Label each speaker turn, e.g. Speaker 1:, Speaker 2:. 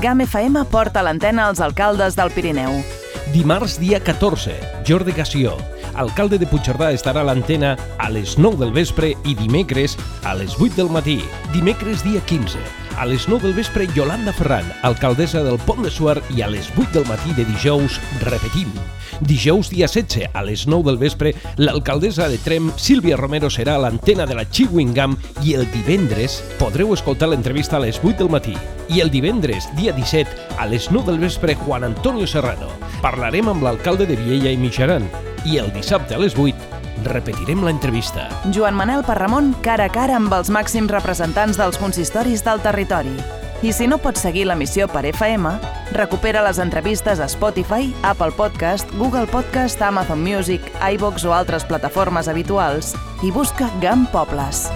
Speaker 1: GAM FM porta a l'antena als alcaldes del Pirineu.
Speaker 2: Dimarts dia 14, Jordi Gassió, alcalde de Puigcerdà estarà a l'antena a les 9 del vespre i dimecres a les 8 del matí. Dimecres dia 15, a les 9 del vespre Yolanda Ferran, alcaldessa del Pont de Suar i a les 8 del matí de dijous repetim. Dijous dia 16 a les 9 del vespre l'alcaldessa de Trem, Sílvia Romero, serà a l'antena de la Chewing Gum i el divendres podreu escoltar l'entrevista a les 8 del matí. I el divendres, dia 17, a les 9 del vespre, Juan Antonio Serrano. Parlarem amb l'alcalde de Viella i Mitjaran. I el dissabte a les 8 repetirem l'entrevista.
Speaker 1: Joan Manel Parramon cara a cara amb els màxims representants dels consistoris del territori. I si no pots seguir l'emissió per FM, recupera les entrevistes a Spotify, Apple Podcast, Google Podcast, Amazon Music, iVox o altres plataformes habituals i busca GAM Pobles.